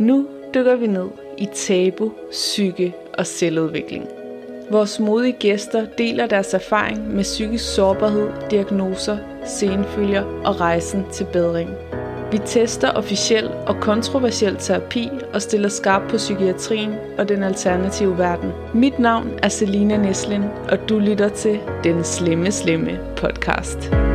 Nu dykker vi ned i tabu, psyke og selvudvikling. Vores modige gæster deler deres erfaring med psykisk sårbarhed, diagnoser, senfølger og rejsen til bedring. Vi tester officiel og kontroversiel terapi og stiller skarp på psykiatrien og den alternative verden. Mit navn er Selina Neslin, og du lytter til Den Slemme Slemme podcast.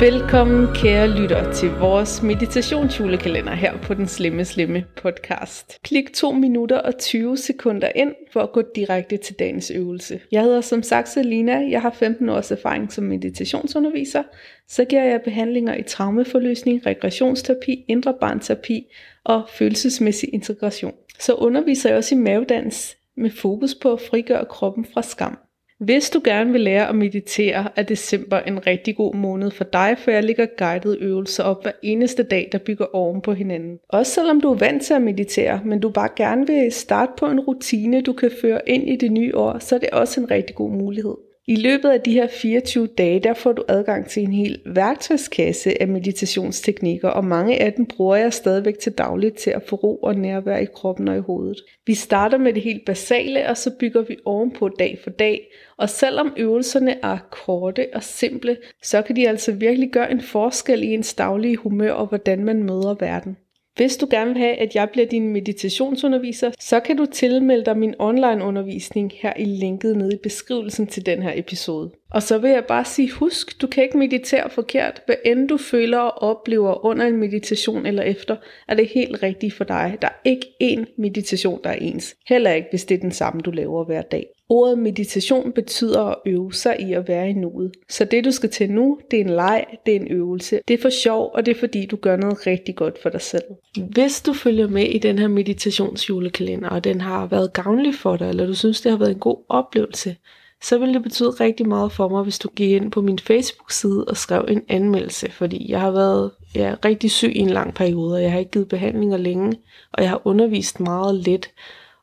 Velkommen kære lytter til vores meditationsjulekalender her på den Slemme Slemme podcast. Klik 2 minutter og 20 sekunder ind for at gå direkte til dagens øvelse. Jeg hedder som sagt Selina, jeg har 15 års erfaring som meditationsunderviser. Så giver jeg behandlinger i traumeforløsning, regressionsterapi, indre barnterapi og følelsesmæssig integration. Så underviser jeg også i mavedans med fokus på at frigøre kroppen fra skam. Hvis du gerne vil lære at meditere, er december en rigtig god måned for dig, for jeg ligger guidede øvelser op hver eneste dag, der bygger oven på hinanden. Også selvom du er vant til at meditere, men du bare gerne vil starte på en rutine, du kan føre ind i det nye år, så er det også en rigtig god mulighed. I løbet af de her 24 dage, der får du adgang til en hel værktøjskasse af meditationsteknikker, og mange af dem bruger jeg stadigvæk til dagligt til at få ro og nærvær i kroppen og i hovedet. Vi starter med det helt basale, og så bygger vi ovenpå dag for dag, og selvom øvelserne er korte og simple, så kan de altså virkelig gøre en forskel i ens daglige humør og hvordan man møder verden. Hvis du gerne vil have, at jeg bliver din meditationsunderviser, så kan du tilmelde dig min online undervisning her i linket nede i beskrivelsen til den her episode. Og så vil jeg bare sige, husk, du kan ikke meditere forkert. Hvad end du føler og oplever under en meditation eller efter, er det helt rigtigt for dig. Der er ikke én meditation, der er ens. Heller ikke, hvis det er den samme, du laver hver dag. Ordet meditation betyder at øve sig i at være i nuet. Så det du skal til nu, det er en leg, det er en øvelse. Det er for sjov, og det er fordi du gør noget rigtig godt for dig selv. Hvis du følger med i den her meditationsjulekalender, og den har været gavnlig for dig, eller du synes det har været en god oplevelse, så vil det betyde rigtig meget for mig, hvis du gik ind på min Facebook-side og skrev en anmeldelse, fordi jeg har været ja, rigtig syg i en lang periode, og jeg har ikke givet behandlinger længe, og jeg har undervist meget lidt.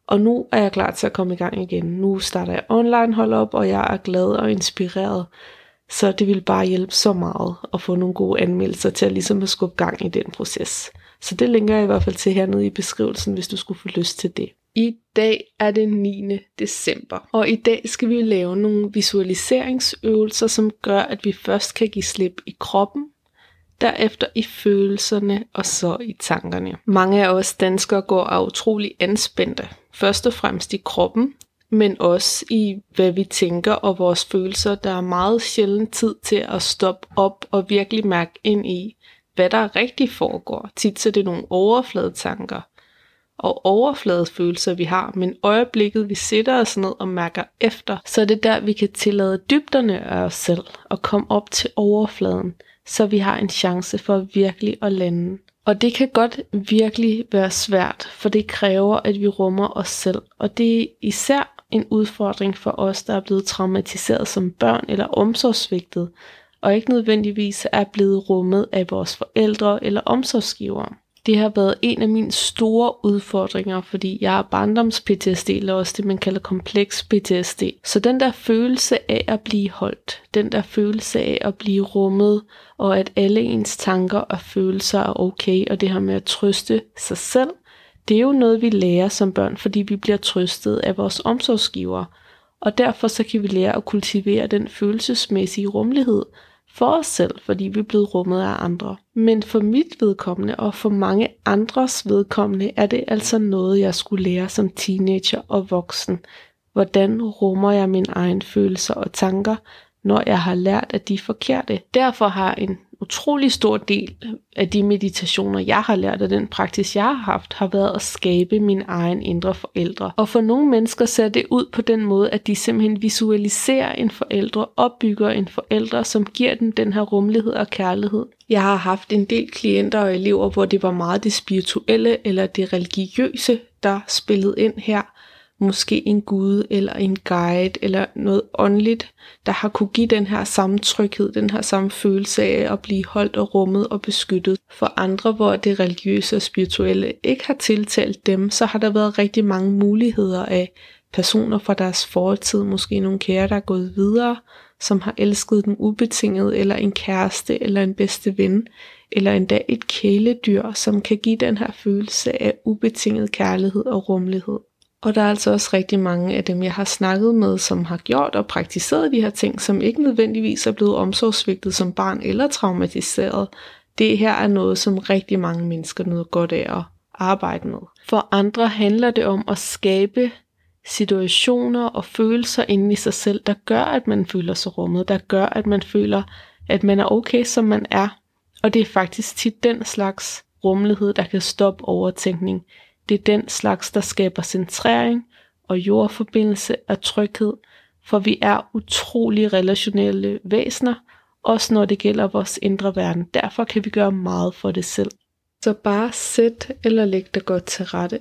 Og nu er jeg klar til at komme i gang igen. Nu starter jeg online hold op, og jeg er glad og inspireret. Så det vil bare hjælpe så meget at få nogle gode anmeldelser til at ligesom at skubbe gang i den proces. Så det linker jeg i hvert fald til hernede i beskrivelsen, hvis du skulle få lyst til det. I dag er det 9. december, og i dag skal vi lave nogle visualiseringsøvelser, som gør, at vi først kan give slip i kroppen, derefter i følelserne og så i tankerne. Mange af os danskere går af utrolig anspændte, først og fremmest i kroppen, men også i hvad vi tænker og vores følelser. Der er meget sjældent tid til at stoppe op og virkelig mærke ind i, hvad der rigtig foregår. Tit så er det nogle overfladetanker og overfladefølelser, vi har, men øjeblikket, vi sætter os ned og mærker efter, så er det der, vi kan tillade dybderne af os selv og komme op til overfladen, så vi har en chance for virkelig at lande. Og det kan godt virkelig være svært, for det kræver, at vi rummer os selv. Og det er især en udfordring for os, der er blevet traumatiseret som børn eller omsorgsvigtet, og ikke nødvendigvis er blevet rummet af vores forældre eller omsorgsgivere. Det har været en af mine store udfordringer, fordi jeg har barndoms-PTSD, eller også det, man kalder kompleks PTSD. Så den der følelse af at blive holdt, den der følelse af at blive rummet, og at alle ens tanker og følelser er okay, og det her med at trøste sig selv, det er jo noget, vi lærer som børn, fordi vi bliver trøstet af vores omsorgsgiver. Og derfor så kan vi lære at kultivere den følelsesmæssige rummelighed, for os selv, fordi vi er blevet rummet af andre. Men for mit vedkommende og for mange andres vedkommende er det altså noget, jeg skulle lære som teenager og voksen. Hvordan rummer jeg mine egne følelser og tanker, når jeg har lært, at de er forkerte. Derfor har en utrolig stor del af de meditationer, jeg har lært, af den praksis, jeg har haft, har været at skabe min egen indre forældre. Og for nogle mennesker ser det ud på den måde, at de simpelthen visualiserer en forældre, opbygger en forældre, som giver dem den her rummelighed og kærlighed. Jeg har haft en del klienter og elever, hvor det var meget det spirituelle eller det religiøse, der spillede ind her, måske en gud eller en guide eller noget åndeligt, der har kunne give den her samme tryghed, den her samme følelse af at blive holdt og rummet og beskyttet. For andre, hvor det religiøse og spirituelle ikke har tiltalt dem, så har der været rigtig mange muligheder af personer fra deres fortid, måske nogle kære, der er gået videre, som har elsket dem ubetinget, eller en kæreste, eller en bedste ven, eller endda et kæledyr, som kan give den her følelse af ubetinget kærlighed og rummelighed. Og der er altså også rigtig mange af dem, jeg har snakket med, som har gjort og praktiseret de her ting, som ikke nødvendigvis er blevet omsorgsvigtet som barn eller traumatiseret. Det her er noget, som rigtig mange mennesker nyder godt af at arbejde med. For andre handler det om at skabe situationer og følelser inde i sig selv, der gør, at man føler sig rummet, der gør, at man føler, at man er okay, som man er. Og det er faktisk tit den slags rummelighed, der kan stoppe overtænkning. Det er den slags, der skaber centrering og jordforbindelse og tryghed, for vi er utrolig relationelle væsener, også når det gælder vores indre verden. Derfor kan vi gøre meget for det selv. Så bare sæt eller læg dig godt til rette.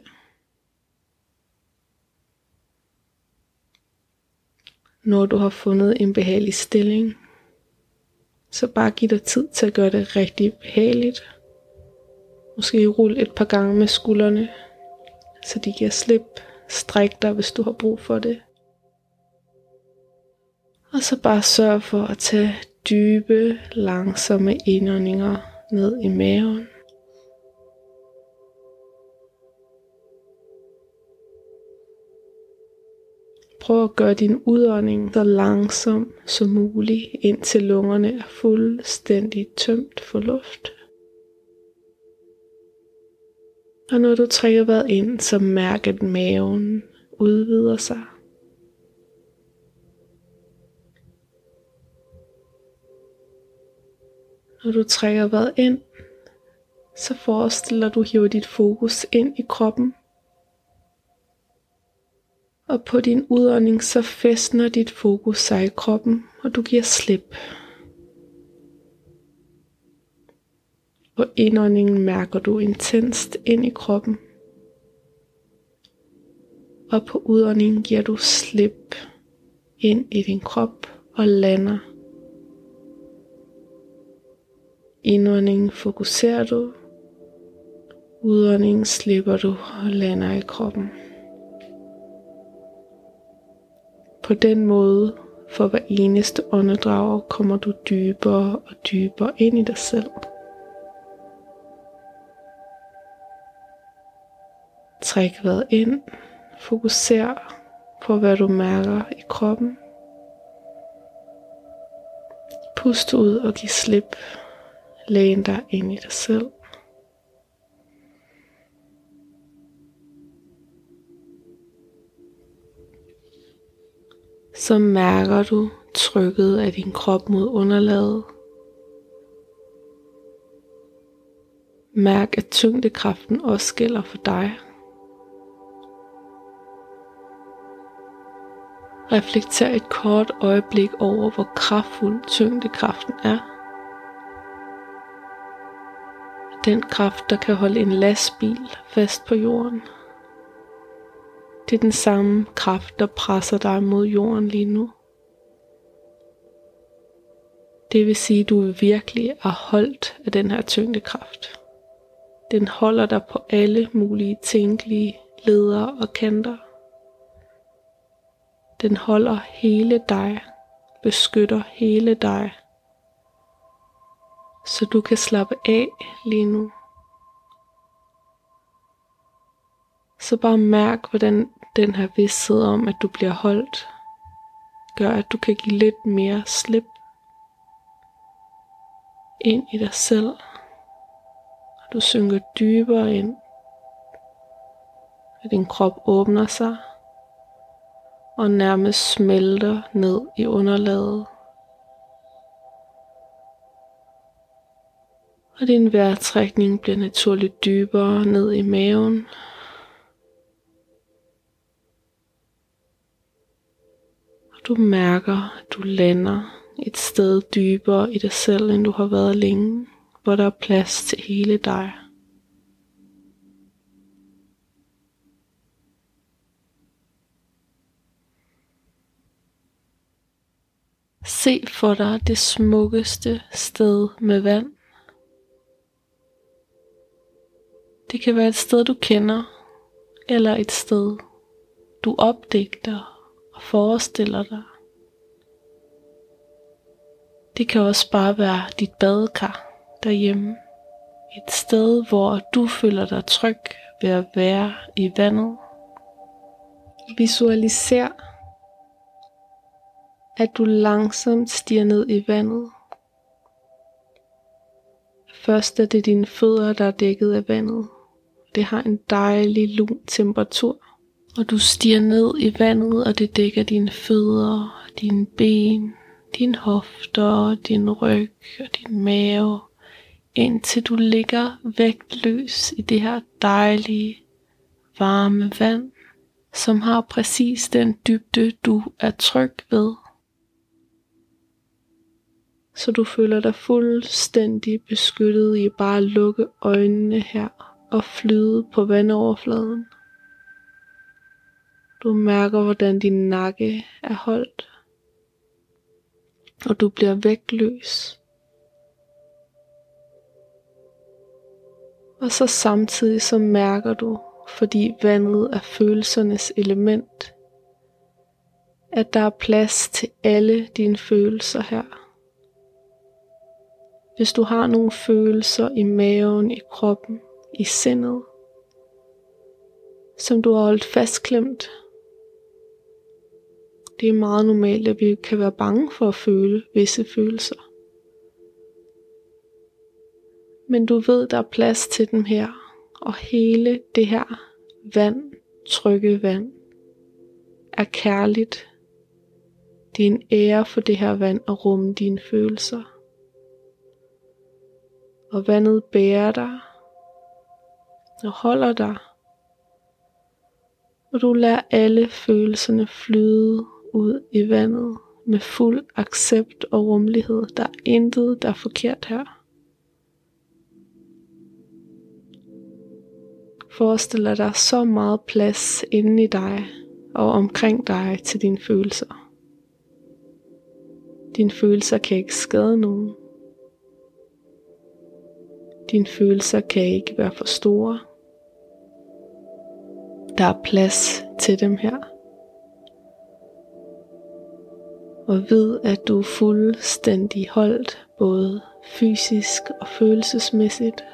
Når du har fundet en behagelig stilling, så bare giv dig tid til at gøre det rigtig behageligt. Måske rulle et par gange med skuldrene, så de giver slip. Stræk dig, hvis du har brug for det. Og så bare sørg for at tage dybe, langsomme indåndinger ned i maven. Prøv at gøre din udånding så langsom som muligt, indtil lungerne er fuldstændig tømt for luft. Og når du trækker vejret ind, så mærk at maven udvider sig. Når du trækker vejret ind, så forestiller du hiver dit fokus ind i kroppen og på din udånding så fæstner dit fokus sig i kroppen, og du giver slip. På indåndingen mærker du intenst ind i kroppen. Og på udåndingen giver du slip ind i din krop og lander. Indåndingen fokuserer du. Udåndingen slipper du og lander i kroppen. På den måde, for hver eneste åndedrag, kommer du dybere og dybere ind i dig selv. Træk vejret ind. Fokuser på, hvad du mærker i kroppen. Pust ud og giv slip. Læn dig ind i dig selv. så mærker du trykket af din krop mod underlaget. Mærk, at tyngdekraften også gælder for dig. Reflekter et kort øjeblik over, hvor kraftfuld tyngdekraften er. Den kraft, der kan holde en lastbil fast på jorden. Det er den samme kraft, der presser dig mod jorden lige nu. Det vil sige, at du virkelig er holdt af den her tyngdekraft. Den holder dig på alle mulige tænkelige ledere og kanter. Den holder hele dig, beskytter hele dig, så du kan slappe af lige nu. Så bare mærk, hvordan den her vidsthed om, at du bliver holdt, gør, at du kan give lidt mere slip ind i dig selv. Og du synker dybere ind. At din krop åbner sig og nærmest smelter ned i underlaget. Og din vejrtrækning bliver naturligt dybere ned i maven. Du mærker, at du lander et sted dybere i dig selv, end du har været længe, hvor der er plads til hele dig. Se for dig det smukkeste sted med vand. Det kan være et sted, du kender, eller et sted, du opdigter og forestiller dig. Det kan også bare være dit badekar derhjemme. Et sted, hvor du føler dig tryg ved at være i vandet. Visualiser, at du langsomt stiger ned i vandet. Først er det dine fødder, der er dækket af vandet. Det har en dejlig lun temperatur. Og du stiger ned i vandet, og det dækker dine fødder, dine ben, dine hofter, din ryg og din mave, indtil du ligger vægtløs i det her dejlige, varme vand, som har præcis den dybde, du er tryg ved. Så du føler dig fuldstændig beskyttet i bare at lukke øjnene her og flyde på vandoverfladen. Du mærker, hvordan din nakke er holdt, og du bliver vægtløs. Og så samtidig så mærker du, fordi vandet er følelsernes element, at der er plads til alle dine følelser her. Hvis du har nogle følelser i maven, i kroppen, i sindet, som du har holdt fastklemt. Det er meget normalt, at vi kan være bange for at føle visse følelser. Men du ved, der er plads til dem her, og hele det her vand, trygge vand, er kærligt. Det er en ære for det her vand at rumme dine følelser. Og vandet bærer dig og holder dig. Og du lader alle følelserne flyde ud i vandet med fuld accept og rummelighed. Der er intet, der er forkert her. Forestiller dig så meget plads inde i dig og omkring dig til dine følelser. Dine følelser kan ikke skade nogen. Dine følelser kan ikke være for store. Der er plads til dem her. Og ved at du er fuldstændig holdt, både fysisk og følelsesmæssigt.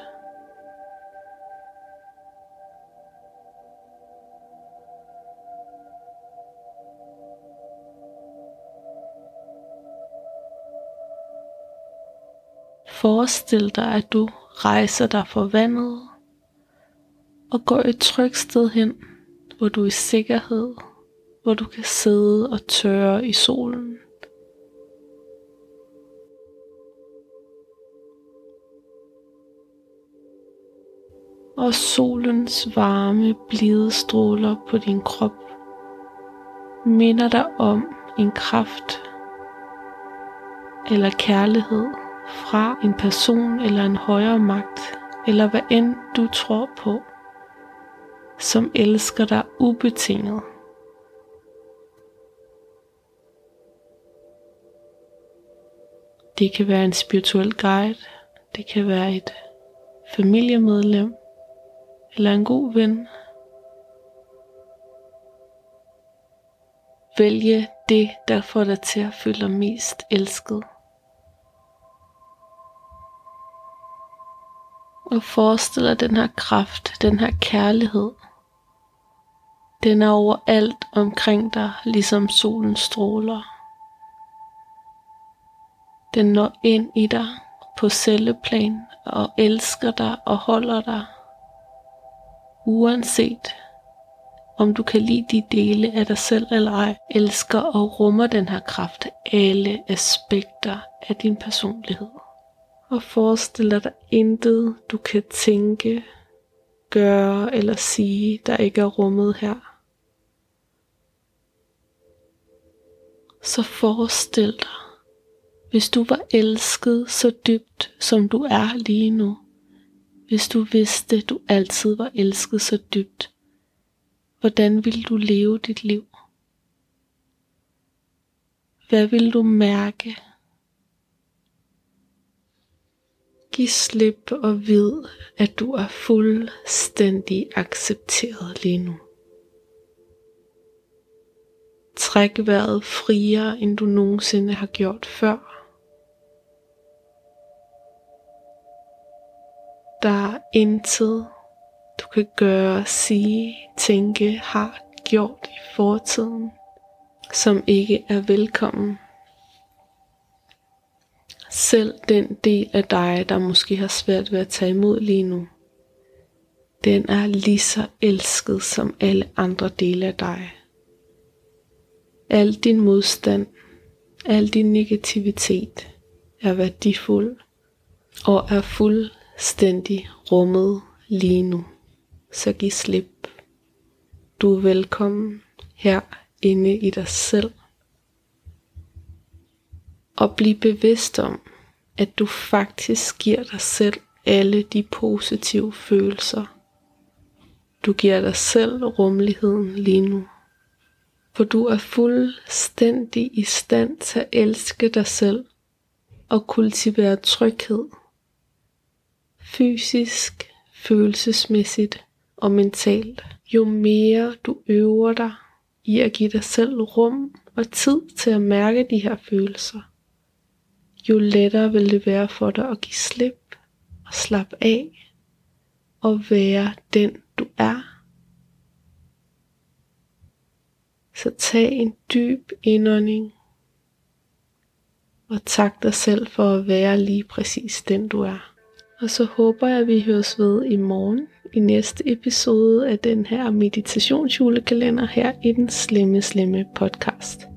Forestil dig, at du rejse dig for vandet og gå et trygt sted hen, hvor du er i sikkerhed, hvor du kan sidde og tørre i solen. Og solens varme, blide stråler på din krop minder dig om en kraft eller kærlighed fra en person eller en højere magt, eller hvad end du tror på, som elsker dig ubetinget. Det kan være en spirituel guide, det kan være et familiemedlem eller en god ven. Vælge det, der får dig til at føle dig mest elsket. Og forestil dig den her kraft, den her kærlighed. Den er overalt omkring dig, ligesom solen stråler. Den når ind i dig på celleplan og elsker dig og holder dig. Uanset om du kan lide de dele af dig selv eller ej, elsker og rummer den her kraft alle aspekter af din personlighed og forestiller dig, intet du kan tænke, gøre eller sige, der ikke er rummet her. Så forestil dig, hvis du var elsket så dybt, som du er lige nu. Hvis du vidste, du altid var elsket så dybt. Hvordan ville du leve dit liv? Hvad vil du mærke? Giv slip og vid, at du er fuldstændig accepteret lige nu. Træk vejret friere, end du nogensinde har gjort før. Der er intet, du kan gøre, sige, tænke, har gjort i fortiden, som ikke er velkommen. Selv den del af dig, der måske har svært ved at tage imod lige nu, den er lige så elsket som alle andre dele af dig. Al din modstand, al din negativitet er værdifuld og er fuldstændig rummet lige nu. Så giv slip. Du er velkommen her inde i dig selv. Og blive bevidst om, at du faktisk giver dig selv alle de positive følelser. Du giver dig selv rummeligheden lige nu. For du er fuldstændig i stand til at elske dig selv og kultivere tryghed. Fysisk, følelsesmæssigt og mentalt. Jo mere du øver dig i at give dig selv rum og tid til at mærke de her følelser, jo lettere vil det være for dig at give slip og slappe af og være den du er. Så tag en dyb indånding og tak dig selv for at være lige præcis den du er. Og så håber jeg, at vi høres ved i morgen i næste episode af den her meditationsjulekalender her i den slemme, slemme podcast.